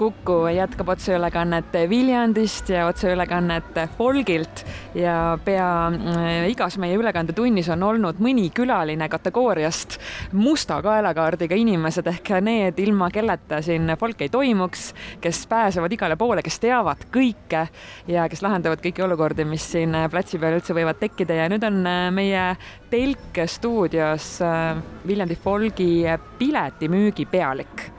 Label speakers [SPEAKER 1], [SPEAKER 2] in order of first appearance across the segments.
[SPEAKER 1] Kuku jätkab otseülekannet Viljandist ja otseülekannet Folgilt. Ja pea äh, igas meie ülekandetunnis on olnud mõni külaline kategooriast musta kaelakaardiga inimesed. Ehk need, ilma kelleta siin folk ei toimuks, kes pääsevad igale poole, kes teavad kõike ja kes lahendavad kõiki olukordi, mis siin platsi peal üldse võivad tekkida. Ja nüüd on äh, meie telk stuudios äh, Viljandi Folgi piletimüügi pealik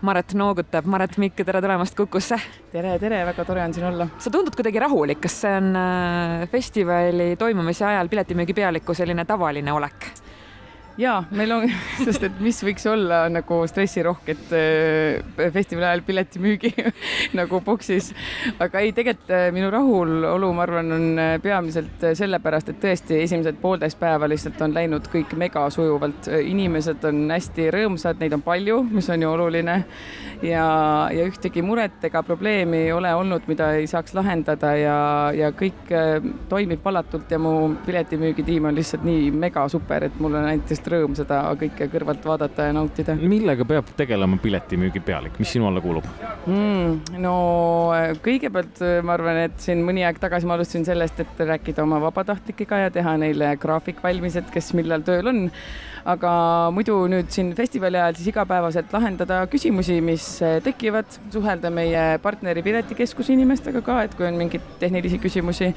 [SPEAKER 1] Maret noogutab. Maret Mikk, tere tulemast Kukusse.
[SPEAKER 2] tere, tere, väga tore on siin olla.
[SPEAKER 1] sa tundud kuidagi rahulik, kas see on äh, festivali toimumise ajal piletimüügi pealiku selline tavaline olek?
[SPEAKER 2] Ja meil on, sest et mis võiks olla nagu stressirohket äh, festivali ajal piletimüügi nagu boksis. aga ei, tegelikult äh, minu rahulolu, ma arvan, on äh, peamiselt sellepärast, et tõesti esimesed poolteist päeva lihtsalt on läinud kõik mega sujuvalt. inimesed on hästi rõõmsad, neid on palju, mis on ju oluline. ja, ja ühtegi muret ega probleemi ei ole olnud, mida ei saaks lahendada ja, ja kõik toimib valatult ja mu piletimüügitiim on lihtsalt nii mega super, et mul on ainult lihtsalt rõõm seda kõike kõrvalt vaadata ja nautida.
[SPEAKER 3] millega peab tegelema piletimüügi pealik, mis sinu alla kuulub
[SPEAKER 2] mm,? no kõigepealt ma arvan, et siin mõni aeg tagasi ma alustasin sellest, et rääkida oma vabatahtlikega ja teha neile graafik valmis, et kes millal tööl on aga muidu nüüd siin festivali ajal siis igapäevaselt lahendada küsimusi, mis tekivad, suhelda meie partneri Piletikeskuse inimestega ka, et kui on mingeid tehnilisi küsimusi,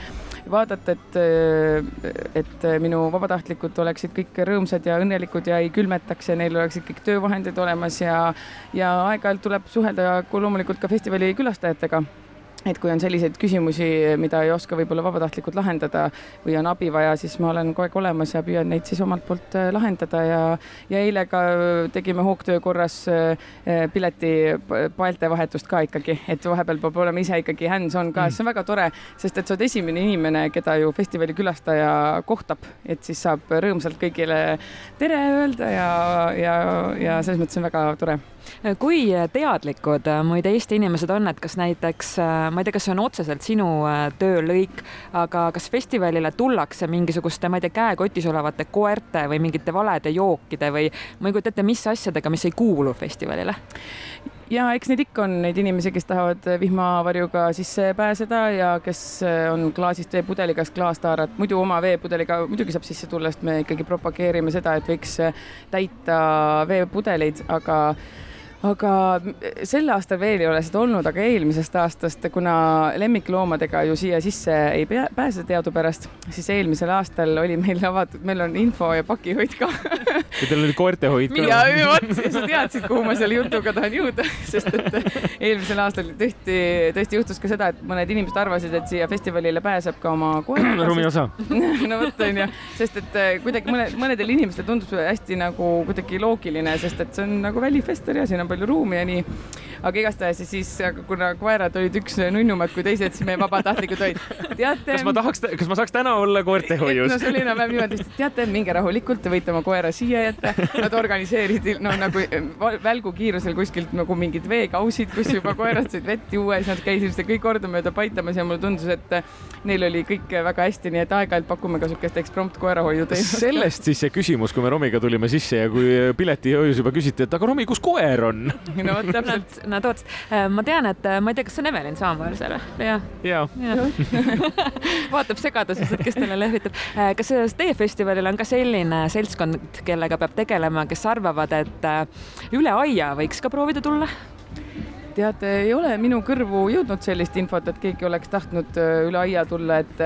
[SPEAKER 2] vaadata, et, et minu vabatahtlikud oleksid kõik rõõmsad ja õnnelikud ja ei külmetaks ja neil oleksid kõik töövahendid olemas ja, ja aeg-ajalt tuleb suhelda loomulikult ka festivali külastajatega et kui on selliseid küsimusi, mida ei oska võib-olla vabatahtlikult lahendada või on abi vaja, siis ma olen kogu aeg olemas ja püüan neid siis omalt poolt äh, lahendada. Ja, ja eile ka tegime hoogtöö korras äh, pileti paelte vahetust ka ikkagi, et vahepeal peab olema ise ikkagi hands-on ka. Mm., see on väga tore, sest et sa oled esimene inimene, keda ju festivali külastaja kohtab, et siis saab rõõmsalt kõigile tere öelda ja, ja, ja selles mõttes on väga tore
[SPEAKER 1] kui teadlikud äh, muide Eesti inimesed on, et kas näiteks, äh, ma ei tea, kas see on otseselt sinu äh, töölõik, aga kas festivalile tullakse mingisuguste, ma ei tea, käekotis olevate koerte või mingite valede jookide või ma ei kujuta ette, mis asjadega, mis ei kuulu festivalile?
[SPEAKER 2] ja eks neid ikka on, neid inimesi, kes tahavad vihmavarjuga sisse pääseda ja kes on klaasist veepudeliga klaastaarat, muidu oma veepudeliga muidugi saab sisse tulla, sest me ikkagi propageerime seda, et võiks täita veepudeleid, aga aga sel aastal veel ei ole seda olnud, aga eelmisest aastast, kuna lemmikloomadega ju siia sisse ei pea, pääse teadupärast, siis eelmisel aastal oli meil avatud, meil on info ja pakihoid ka
[SPEAKER 3] ja teil oli koertehoid ka?
[SPEAKER 2] ja vot, sa teadsid, kuhu ma selle jutuga tahan jõuda, sest et eelmisel aastal tõesti, tõesti juhtus ka seda, et mõned inimesed arvasid, et siia festivalile pääseb ka oma koeraga.
[SPEAKER 3] ruumi osa
[SPEAKER 2] no vot onju, sest et eh, kuidagi mõne, mõnedel inimestel tundub hästi nagu kuidagi loogiline, sest et see on nagu välifestival ja siin on palju ruumi ja nii. Aga igastahes siis, kuna koerad olid üks nunnumad kui teised, siis meie vabatahtlikud olid, teate.
[SPEAKER 3] kas ma tahaks, kas ma saaks täna olla koertehoius?
[SPEAKER 2] no see oli enam-vähem niimoodi, et teate, minge rahulikult, te võite oma koera siia jätta. Nad organiseerisid no nagu välgukiirusel kuskilt nagu mingid veekausid, kus juba koerad said vett juua ja siis nad käisid seda kõik kordamööda paitamas ja mulle tundus, et neil oli kõik väga hästi, nii et aeg-ajalt pakume ka siukest eksprompt koerahoiu teenust.
[SPEAKER 3] sellest siis see küsimus, kui me Romiga tulime sisse ja kui piletihoius juba küsiti, et aga Romi, kus koer on?
[SPEAKER 2] no vot täpselt.
[SPEAKER 1] Nad otseselt, äh, ma tean, et äh, ma ei tea, kas see on Evelin Saamäel seal või? jah.
[SPEAKER 3] ja,
[SPEAKER 1] ja. vaatab segaduses, et kes talle lehvitab. Äh, kas teie festivalil on ka selline seltskond, kellega peab tegelema, kes arvavad, et üle aia võiks ka proovida tulla?
[SPEAKER 2] Tead, ei ole minu kõrvu jõudnud sellist infot, et keegi oleks tahtnud üle aia tulla, et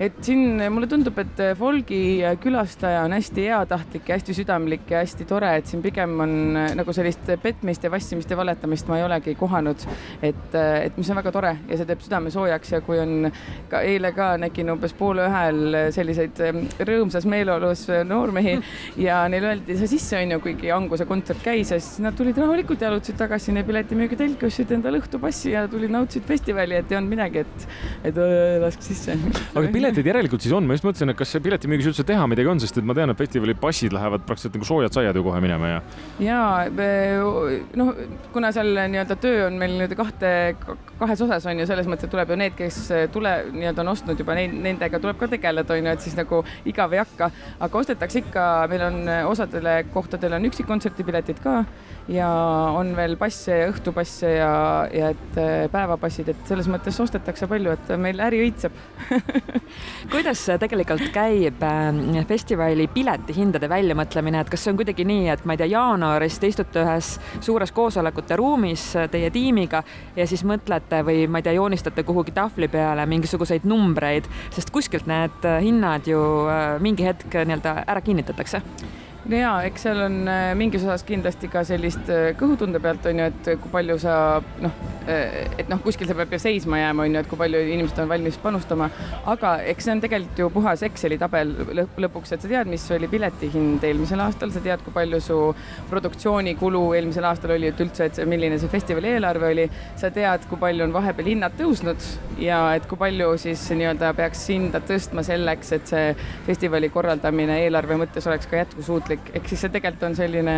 [SPEAKER 2] et siin mulle tundub, et Folgi külastaja on hästi heatahtlik ja hästi südamlik ja hästi tore, et siin pigem on nagu sellist petmist ja vassimist ja valetamist ma ei olegi kohanud. et, et mis on väga tore ja see teeb südame soojaks ja kui on ka eile ka nägin umbes poole ühel selliseid rõõmsas meeleolus noormehi ja neile öeldi, sa sisse on ju, kuigi Anguse kontsert käis ja siis nad tulid rahulikult, jalutasid tagasi sinna piletimüügitelki, ostsid endale õhtupassi ja tulid nautisid festivali, et ei olnud midagi, et, et laske sisse.
[SPEAKER 3] aga pilet piletid järelikult siis on, ma just mõtlesin, et kas piletimüügis üldse teha midagi on, sest et ma tean, et festivali passid lähevad praktiliselt nagu soojad saiad ju kohe minema ja.
[SPEAKER 2] ja noh, kuna seal nii-öelda töö on meil nii-öelda kahte, kahes osas on ju selles mõttes, et tuleb ju need, kes tule nii-öelda on ostnud juba neid, nendega tuleb ka tegeleda, on ju, et siis nagu igav ei hakka, aga ostetakse ikka, meil on osadele kohtadele on üksikkontserdi piletid ka ja on veel passe ja õhtupasse ja, ja et äh, päevapassid, et selles mõttes ostetakse palju, et meil äri õitseb.
[SPEAKER 1] Kuidas tegelikult käib äh, festivali piletihindade väljamõtlemine, et kas see on kuidagi nii, et ma ei tea, jaanuaris te istute ühes suures koosolekute ruumis teie tiimiga ja siis mõtlete või ma ei tea, joonistate kuhugi tahvli peale mingisuguseid numbreid, sest kuskilt need hinnad ju mingi hetk nii-öelda ära kinnitatakse
[SPEAKER 2] no ja eks seal on äh, mingis osas kindlasti ka sellist äh, kõhutunde pealt on ju, et kui palju sa noh, et noh, kuskil see peab ju seisma jääma, on ju, et kui palju inimesed on valmis panustama. aga eks see on tegelikult ju puhas Exceli tabel lõpuks, et sa tead, mis oli piletihind eelmisel aastal, sa tead, kui palju su produktsioonikulu eelmisel aastal oli, et üldse, et milline see festivali eelarve oli. sa tead, kui palju on vahepeal hinnad tõusnud ja et kui palju siis nii-öelda peaks hinda tõstma selleks, et see festivali korraldamine eelarve mõttes oleks ka jätkusuutlik, ehk siis see tegelikult on selline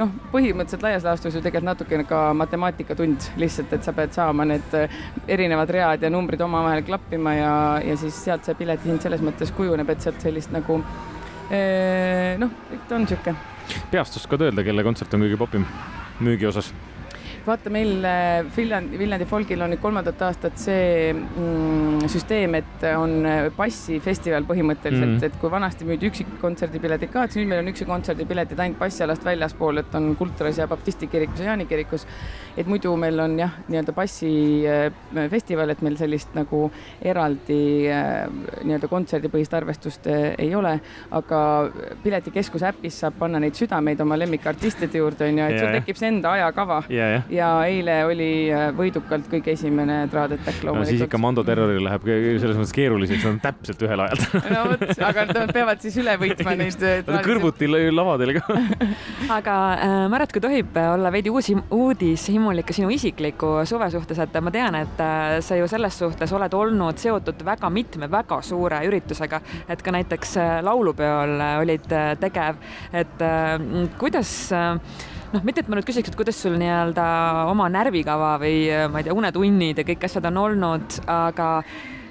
[SPEAKER 2] noh, põhimõtteliselt laias laastus ju tegelikult natukene ka matemaatikatund lihtsalt, et sa pead saama need äh, erinevad read ja numbrid omavahel klappima ja, ja siis sealt see piletihind selles mõttes kujuneb, et sealt sellist nagu äh, noh, on niisugune.
[SPEAKER 3] peast oskad öelda, kelle kontsert on kõige popim müügi osas?
[SPEAKER 2] Vaata, meil Viljandi, Viljandi folgil on nüüd kolmandat aastat see mm, süsteem, et on passifestival põhimõtteliselt mm, -hmm. et kui vanasti müüdi üksikkontserdipiletid ka, et siis nüüd meil on üksikkontserdipiletid ainult passialast väljaspool, et on Kulturas ja Baptisti kirikus ja Jaani kirikus. et muidu meil on jah, nii-öelda passifestival, et meil sellist nagu eraldi äh, nii-öelda kontserdipõhist arvestust äh, ei ole, aga Piletikeskuse äpis saab panna neid südameid oma lemmikartistide juurde, on ju, et sul tekib see enda ajakava
[SPEAKER 3] yeah,. Yeah
[SPEAKER 2] ja eile oli äh, võidukalt kõige esimene Traadetek
[SPEAKER 3] loomulikult. no siis ikka Mando terroril läheb selles mõttes keeruliseks, nad on täpselt ühel ajal
[SPEAKER 2] no vot, aga nad peavad siis üle võitma neid.
[SPEAKER 3] Nad on kõrvuti lavadel ka
[SPEAKER 1] aga äh, Märt, kui tohib olla veidi uusi uudishimulik sinu isikliku suve suhtes, et ma tean, et äh, sa ju selles suhtes oled olnud seotud väga mitme väga suure üritusega, et ka näiteks äh, laulupeol olid tegev, et kuidas noh, mitte et ma nüüd küsiks, et kuidas sul nii-öelda oma närvikava või ma ei tea, unetunnid ja kõik asjad on olnud, aga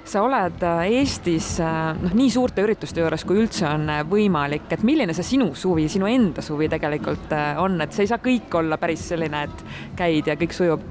[SPEAKER 1] sa oled äh, Eestis äh, noh, nii suurte ürituste juures, kui üldse on äh, võimalik, et milline see sinu suvi, sinu enda suvi tegelikult on, et see ei saa kõik olla päris selline, et käid ja kõik sujub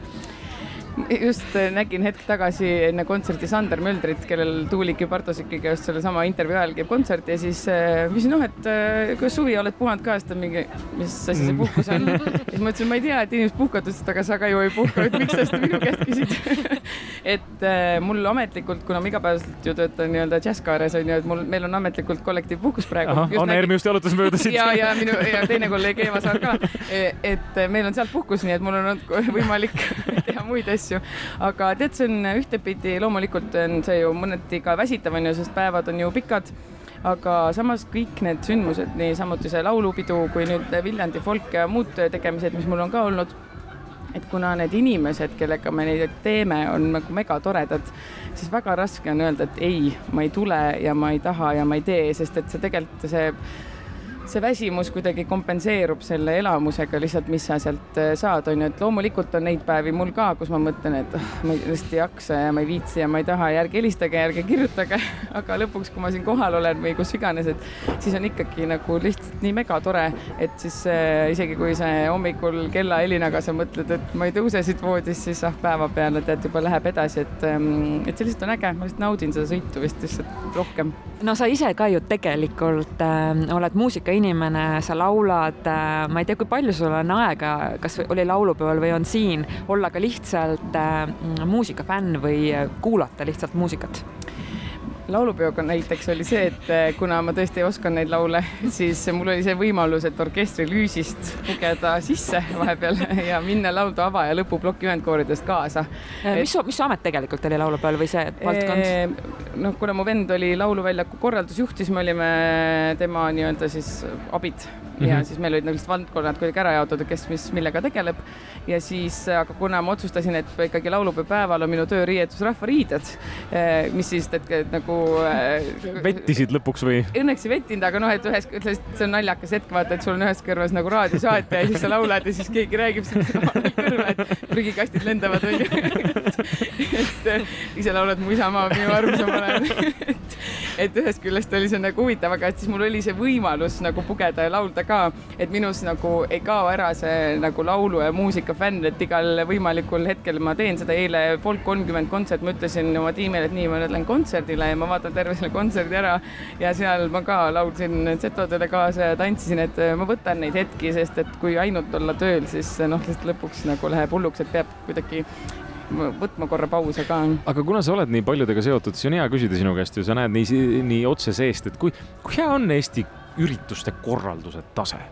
[SPEAKER 2] just äh, nägin hetk tagasi enne kontserti Sander Möldrit, kellel Tuulik Bartosikiga just sellesama intervjuu ajal käib kontsert ja siis äh, küsin, noh, et äh, kuidas suvi oled puhanud ka, siis ta mingi, mis asi see puhkus on. siis ma ütlesin, ma ei tea, et inimesed puhkavad, ütles, et aga sa ka ju ei puhka, et miks sa seda minu käest küsid et äh, mul ametlikult, kuna ma igapäevaselt ju töötan nii-öelda džässkaares on ju, et mul, meil on ametlikult kollektiivpuhkus praegu.
[SPEAKER 3] Anne Ermi just jalutas mööda siit.
[SPEAKER 2] ja, ja minu ja teine kolleeg Eeva Saar ka. E, et meil on sealt puhkus, nii et mul on olnud võimalik teha muid asju asju. aga tead, see on ühtepidi loomulikult on see ju mõneti ka väsitav on ju, sest päevad on ju pikad aga samas kõik need sündmused, niisamuti see laulupidu kui nüüd Viljandi folk ja muud tegemised, mis mul on ka olnud, et kuna need inimesed, kellega me neid teeme, on nagu megatoredad, siis väga raske on öelda, et ei, ma ei tule ja ma ei taha ja ma ei tee, sest et see tegelikult see see väsimus kuidagi kompenseerub selle elamusega lihtsalt, mis sa sealt äh, saad, on ju, et loomulikult on neid päevi mul ka, kus ma mõtlen, et oh, ma lihtsalt ei jaksa ja ma ei viitsi ja ma ei taha ja ärge helistage, ärge kirjutage. aga lõpuks, kui ma siin kohal olen või kus iganes, et siis on ikkagi nagu lihtsalt nii megatore, et siis äh, isegi kui see hommikul kellahelinaga sa mõtled, et ma ei tõuse siit voodist, siis ah, päevapeale tead juba läheb edasi, et, ähm, et see lihtsalt on äge, ma lihtsalt naudin seda sõitu vist lihtsalt rohkem.
[SPEAKER 1] no sa ise ka ju tegelikult äh, oled muusika inimene, sa laulad, äh, ma ei tea, kui palju sul on aega, kas oli laulupeol või on siin, olla ka lihtsalt äh, muusikafänn või kuulata lihtsalt muusikat?
[SPEAKER 2] Laulupeoga näiteks oli see, et eh, kuna ma tõesti ei osanud neid laule, siis mul oli see võimalus, et orkestri lüüsist lugeda sisse vahepeal ja minna laulda ava- ja lõpuploki ühendkooridest kaasa.
[SPEAKER 1] Eh, mis su, mis amet tegelikult oli laulupeol või see valdkond?
[SPEAKER 2] Eh, noh, kuna mu vend oli Lauluväljaku korraldusjuht, siis me olime tema nii-öelda siis abid mm -hmm. ja siis meil olid nagu valdkonnad kuidagi ära jaotatud, kes mis millega tegeleb. ja siis, aga kuna ma otsustasin, et ikkagi laulupeo päeval on minu tööriietus rahvariided, mis siis, et, nagu
[SPEAKER 3] äh, vettisid lõpuks või?
[SPEAKER 2] Õnneks ei vettinud, aga noh, et ühes, see on naljakas hetk, vaata, et sul on ühes kõrvas nagu raadiosaate ja siis sa laulad ja siis keegi räägib sind kõrva, et prügikastid lendavad onju. et ise laulad mu isamaa, minu armus on olen et, et ühest küljest oli see nagu huvitav, aga et siis mul oli see võimalus nagu pugeda ja laulda ka, et minus nagu ei kao ära see nagu laulu ja muusika fänn, et igal võimalikul hetkel ma teen seda. eile Folk kolmkümmend kontsert, ma ütlesin oma tiimile, et nii, ma nüüd lähen kontserdile ja ma vaatan terve selle kontserdi ära ja seal ma ka laulsin setodele kaasa ja tantsisin, et ma võtan neid hetki, sest et kui ainult olla tööl, siis noh, lihtsalt lõpuks nagu läheb hulluks, et peab kuidagi võtma korra pause ka.
[SPEAKER 3] aga kuna sa oled nii paljudega seotud, siis on hea küsida sinu käest ju, sa näed nii, nii otse seest, et kui, kui hea on Eesti ürituste korralduse tase?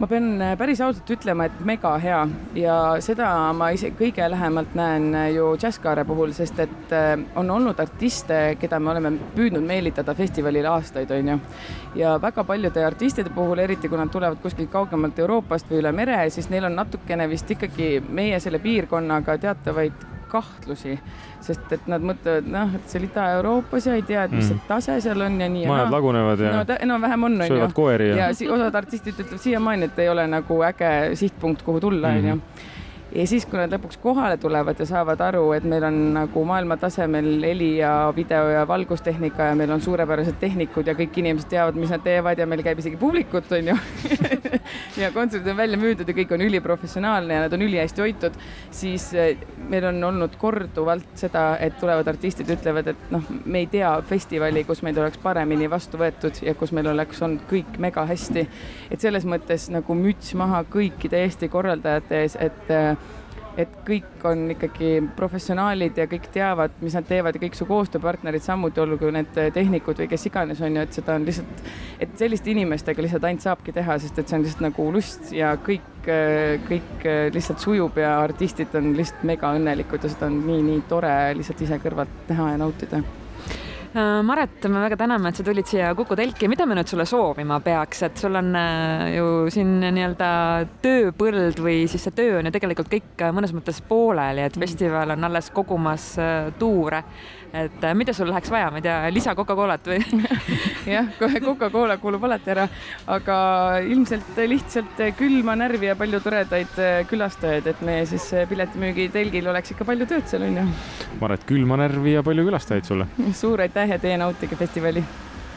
[SPEAKER 2] ma pean äh, päris ausalt ütlema, et mega hea ja seda ma ise kõige lähemalt näen äh, ju Jazzkaare puhul, sest et äh, on olnud artiste, keda me oleme püüdnud meelitada festivalile aastaid, on ju. ja väga paljude artistide puhul, eriti kui nad tulevad kuskilt kaugemalt Euroopast või üle mere, siis neil on natukene vist ikkagi meie selle piirkonnaga teatavaid kahtlusi, sest et nad mõtlevad, noh, et see oli Ida-Euroopas ja ei tea, et mis mm. see tase seal on ja nii.
[SPEAKER 3] majad lagunevad ja.
[SPEAKER 2] no enam-vähem on,
[SPEAKER 3] onju. söövad koeri
[SPEAKER 2] ja. ja osad artistid ütlevad siiamaani, et ei ole nagu äge sihtpunkt, kuhu tulla, onju mm ja siis, kui nad lõpuks kohale tulevad ja saavad aru, et meil on nagu maailmatasemel heli ja video ja valgustehnika ja meil on suurepärased tehnikud ja kõik inimesed teavad, mis nad teevad ja meil käib isegi publikut, onju ja kontserdid on välja müüdud ja kõik on üliprofessionaalne ja nad on ülihästi hoitud, siis eh, meil on olnud korduvalt seda, et tulevad artistid, ütlevad, et noh, me ei tea festivali, kus meid oleks paremini vastu võetud ja kus meil oleks olnud kõik mega hästi. et selles mõttes nagu müts maha kõikide Eesti korraldajate ees, et eh, et kõik on ikkagi professionaalid ja kõik teavad, mis nad teevad ja kõik su koostööpartnerid samuti, olgu need tehnikud või kes iganes on ju, et seda on lihtsalt, et selliste inimestega lihtsalt ainult saabki teha, sest et see on lihtsalt nagu lust ja kõik, kõik lihtsalt sujub ja artistid on lihtsalt mega õnnelikud ja seda on nii-nii tore lihtsalt ise kõrvalt näha ja nautida
[SPEAKER 1] Maret, me väga täname, et sa tulid siia Kuku telki. mida me nüüd sulle soovima peaks, et sul on äh, ju siin nii-öelda tööpõld või siis see töö on ju tegelikult kõik mõnes mõttes pooleli, et mm. festival on alles kogumas äh, tuure et äh, mida sul läheks vaja, ma ei tea, lisa Coca-Colat või
[SPEAKER 2] jah, kohe Coca-Cola kuulub alati ära, aga ilmselt lihtsalt külma närvi ja palju toredaid äh, külastajaid, et meie siis äh, piletimüügi telgil oleks ikka palju tööd seal onju.
[SPEAKER 3] Maret, külma närvi ja palju külastajaid sulle.
[SPEAKER 2] suur aitäh ja teie nautige festivali